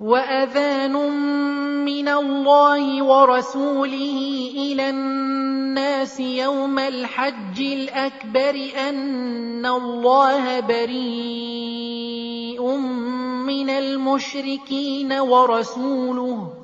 وأذان من الله ورسوله إلى الناس يوم الحج الأكبر أن الله بريء من المشركين ورسوله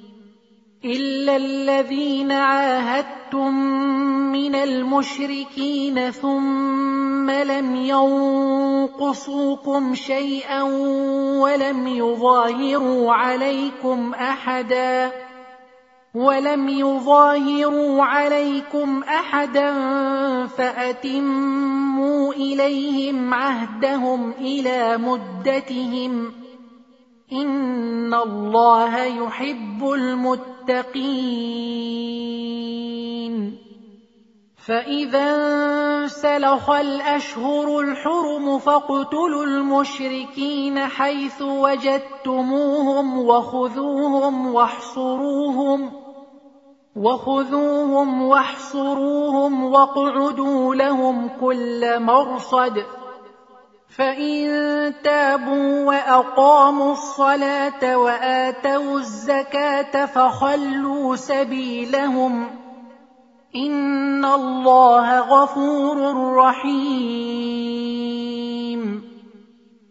الا الذين عاهدتم من المشركين ثم لم ينقصوكم شيئا ولم يظاهروا عليكم احدا ولم يظاهروا عليكم احدا فاتموا اليهم عهدهم إلى مدتهم ان الله يحب المتقين فاذا انسلخ الأشهر الحرم فاقتلوا المشركين حيث وجدتموهم وخذوهم واحصروهم وخذوهم واحصروهم واقعدوا لهم كل مرصد فان تابوا واقاموا الصلاه واتوا الزكاه فخلوا سبيلهم ان الله غفور رحيم.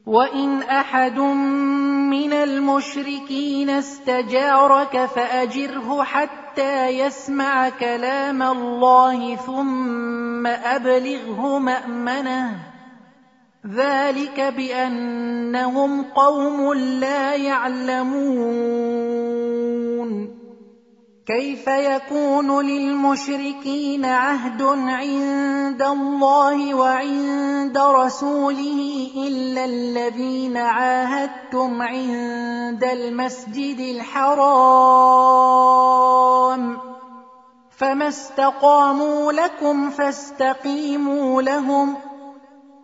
وان احد من المشركين استجارك فاجره حتى يسمع كلام الله ثم ابلغه مامنه ذلك بأنهم قوم لا يعلمون. كيف يكون للمشركين عهد عند الله وعند رسوله إلا الذين عاهدتم عند المسجد الحرام؟ فما استقاموا لكم فاستقيموا لهم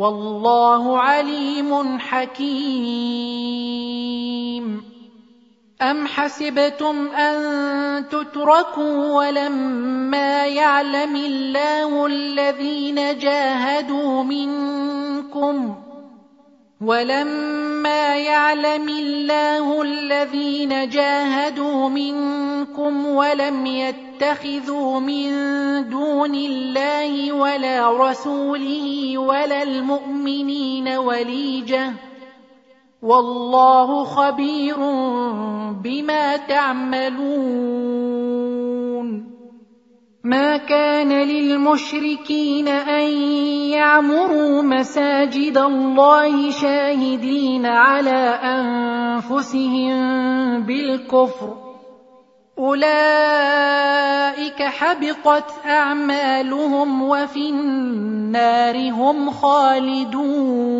والله عليم حكيم. أم حسبتم أن تتركوا ولما يعلم الله الذين جاهدوا منكم ۖ ولما يعلم الله الذين جاهدوا منكم ولم يتخذوا من دون الله ولا رسوله ولا المؤمنين وليجة والله خبير بما تعملون ما كان للمشركين أن يعمروا مساجد الله شاهدين على أنفسهم بالكفر. أولئك حبطت أعمالهم وفي النار هم خالدون.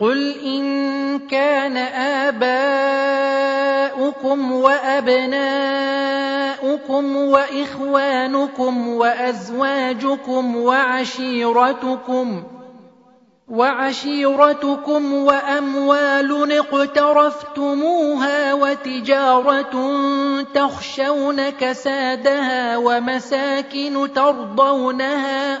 قل إن كان آباؤكم وأبناؤكم وإخوانكم وأزواجكم وعشيرتكم وعشيرتكم وأموال اقترفتموها وتجارة تخشون كسادها ومساكن ترضونها ۖ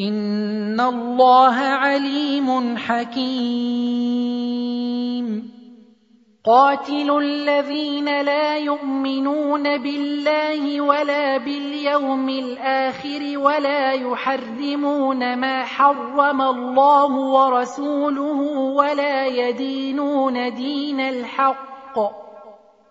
ان الله عليم حكيم. قاتلوا الذين لا يؤمنون بالله ولا باليوم الآخر ولا يحرمون ما حرم الله ورسوله ولا يدينون دين الحق.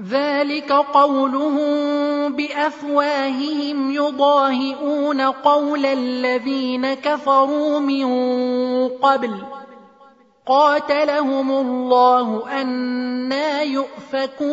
ذلك قولهم بأفواههم يضاهئون قول الذين كفروا من قبل. قاتلهم الله أنا يؤفكون.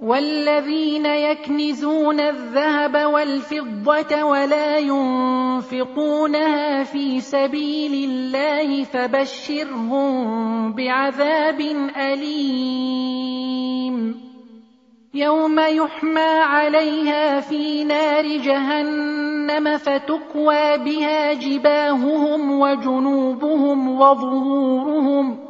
والذين يكنزون الذهب والفضة ولا ينفقونها في سبيل الله فبشرهم بعذاب أليم. يوم يحمى عليها في نار جهنم فتكوى بها جباههم وجنوبهم وظهورهم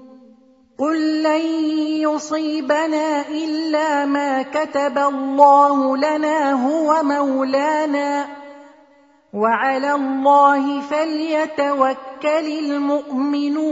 قل لن يصيبنا الا ما كتب الله لنا هو مولانا وعلى الله فليتوكل المؤمنون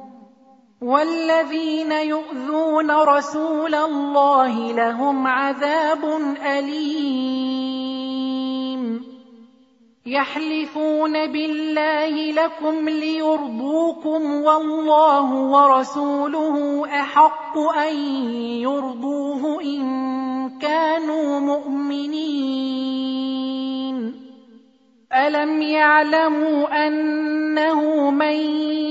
والذين يؤذون رسول الله لهم عذاب أليم. يحلفون بالله لكم ليرضوكم والله ورسوله أحق أن يرضوه إن كانوا مؤمنين. ألم يعلموا أنه من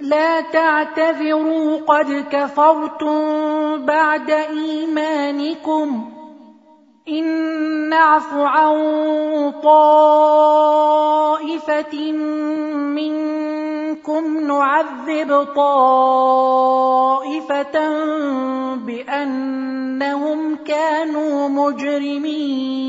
لا تعتذروا قد كفرتم بعد إيمانكم. إن نعف عن طائفة منكم نعذب طائفة بأنهم كانوا مجرمين.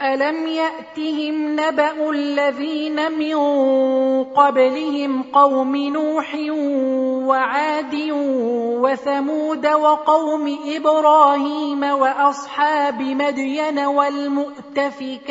الم ياتهم نبا الذين من قبلهم قوم نوح وعاد وثمود وقوم إبراهيم واصحاب مدين والمؤتفكات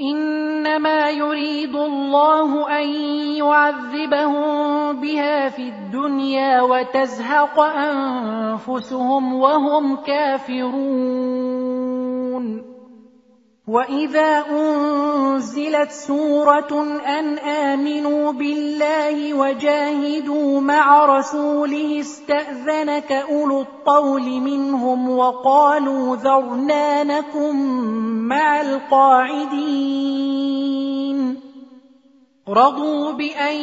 إنما يريد الله أن يعذبهم بها في الدنيا وتزهق أنفسهم وهم كافرون. واذا انزلت سوره ان امنوا بالله وجاهدوا مع رسوله استاذنك اولو الطول منهم وقالوا ذرنا نكن مع القاعدين رضوا بان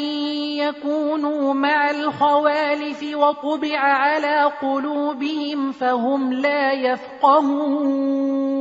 يكونوا مع الخوالف وطبع على قلوبهم فهم لا يفقهون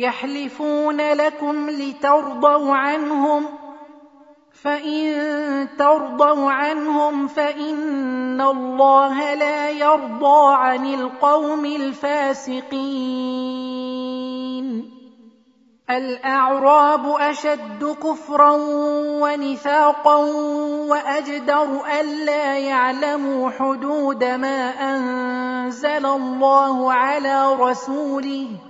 يحلفون لكم لترضوا عنهم فإن ترضوا عنهم فإن الله لا يرضى عن القوم الفاسقين. الأعراب أشد كفرا ونفاقا وأجدر ألا يعلموا حدود ما أنزل الله على رسوله.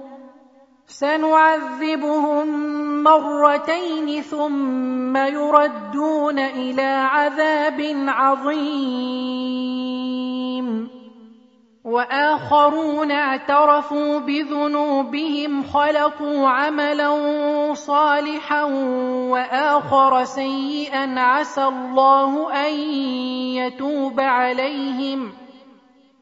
سنعذبهم مرتين ثم يردون إلى عذاب عظيم. وآخرون اعترفوا بذنوبهم خلقوا عملا صالحا وآخر سيئا عسى الله أن يتوب عليهم.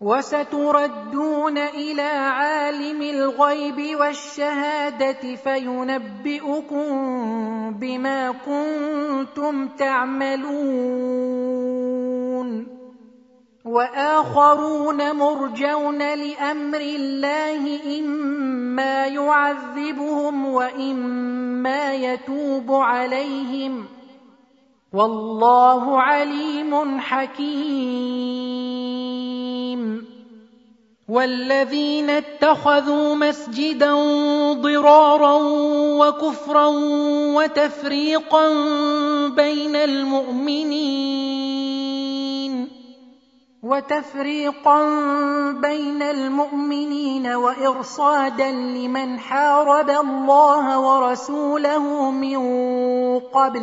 وستردون إلى عالم الغيب والشهادة فينبئكم بما كنتم تعملون. وآخرون مرجون لأمر الله إما يعذبهم وإما يتوب عليهم. والله عليم حكيم. والذين اتخذوا مسجدا ضرارا وكفرا وتفريقا بين المؤمنين وتفريقا بين المؤمنين وإرصادا لمن حارب الله ورسوله من قبل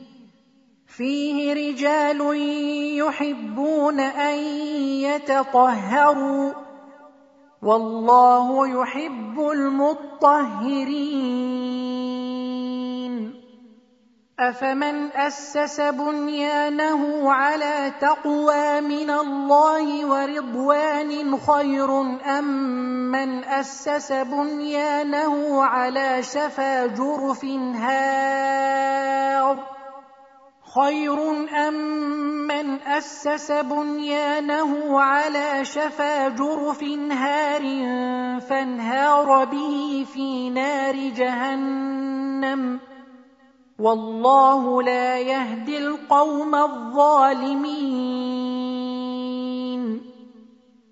فيه رجال يحبون أن يتطهروا والله يحب المطهرين. أفمن أسس بنيانه على تقوى من الله ورضوان خير أم من أسس بنيانه على شفا جرف هار؟ خير أم من أسس بنيانه على شفا جرف هار فانهار به في نار جهنم ۖ والله لا يهدي القوم الظالمين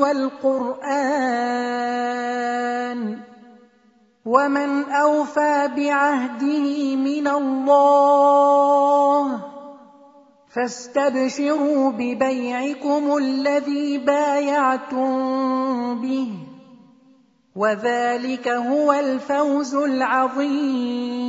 والقرآن ومن أوفى بعهده من الله فاستبشروا ببيعكم الذي بايعتم به وذلك هو الفوز العظيم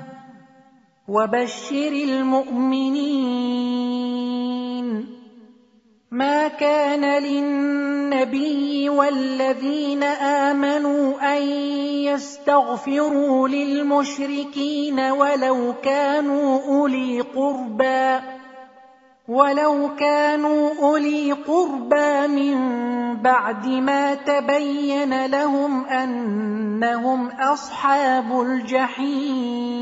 وبشر المؤمنين. ما كان للنبي والذين آمنوا أن يستغفروا للمشركين ولو كانوا أولي قربى. ولو كانوا اولي قربى من بعد ما تبين لهم انهم اصحاب الجحيم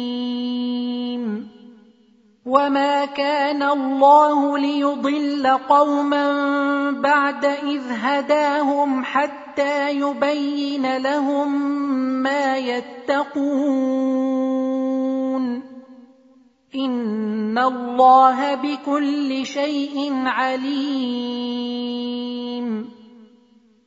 وما كان الله ليضل قوما بعد اذ هداهم حتى يبين لهم ما يتقون ان الله بكل شيء عليم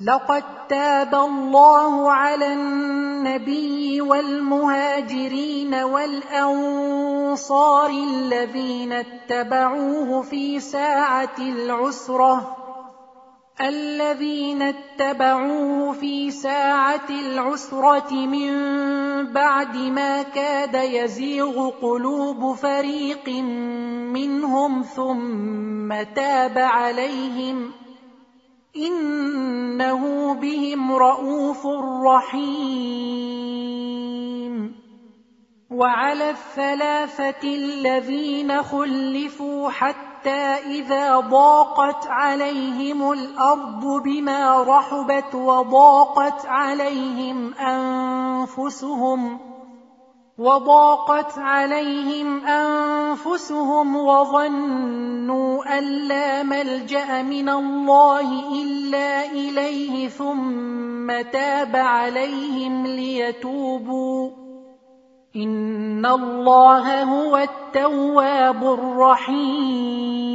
لقد تاب الله على النبي والمهاجرين والأنصار الذين اتبعوه في ساعة العسرة الذين اتبعوه في ساعة العسرة من بعد ما كاد يزيغ قلوب فريق منهم ثم تاب عليهم. إنه بهم رءوف رحيم. وعلى الثلاثة الذين خلفوا حتى إذا ضاقت عليهم الأرض بما رحبت وضاقت عليهم أنفسهم وضاقت عليهم أنفسهم وظنوا أن لا ملجأ من الله إلا إليه ثم تاب عليهم ليتوبوا. إن الله هو التواب الرحيم.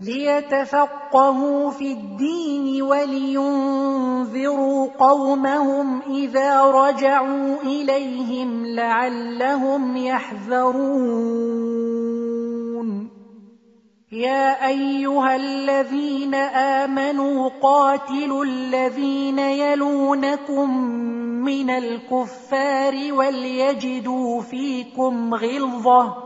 ليتفقهوا في الدين ولينذروا قومهم إذا رجعوا إليهم لعلهم يحذرون. يا أيها الذين آمنوا قاتلوا الذين يلونكم من الكفار وليجدوا فيكم غلظة.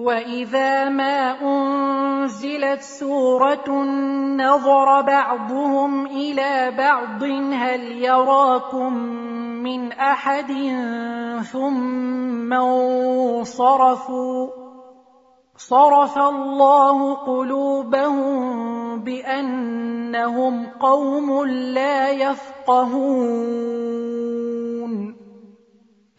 وإذا ما أنزلت سورة نظر بعضهم إلى بعض هل يراكم من احد ثم انصرفوا صرف الله قلوبهم بانهم قوم لا يفقهون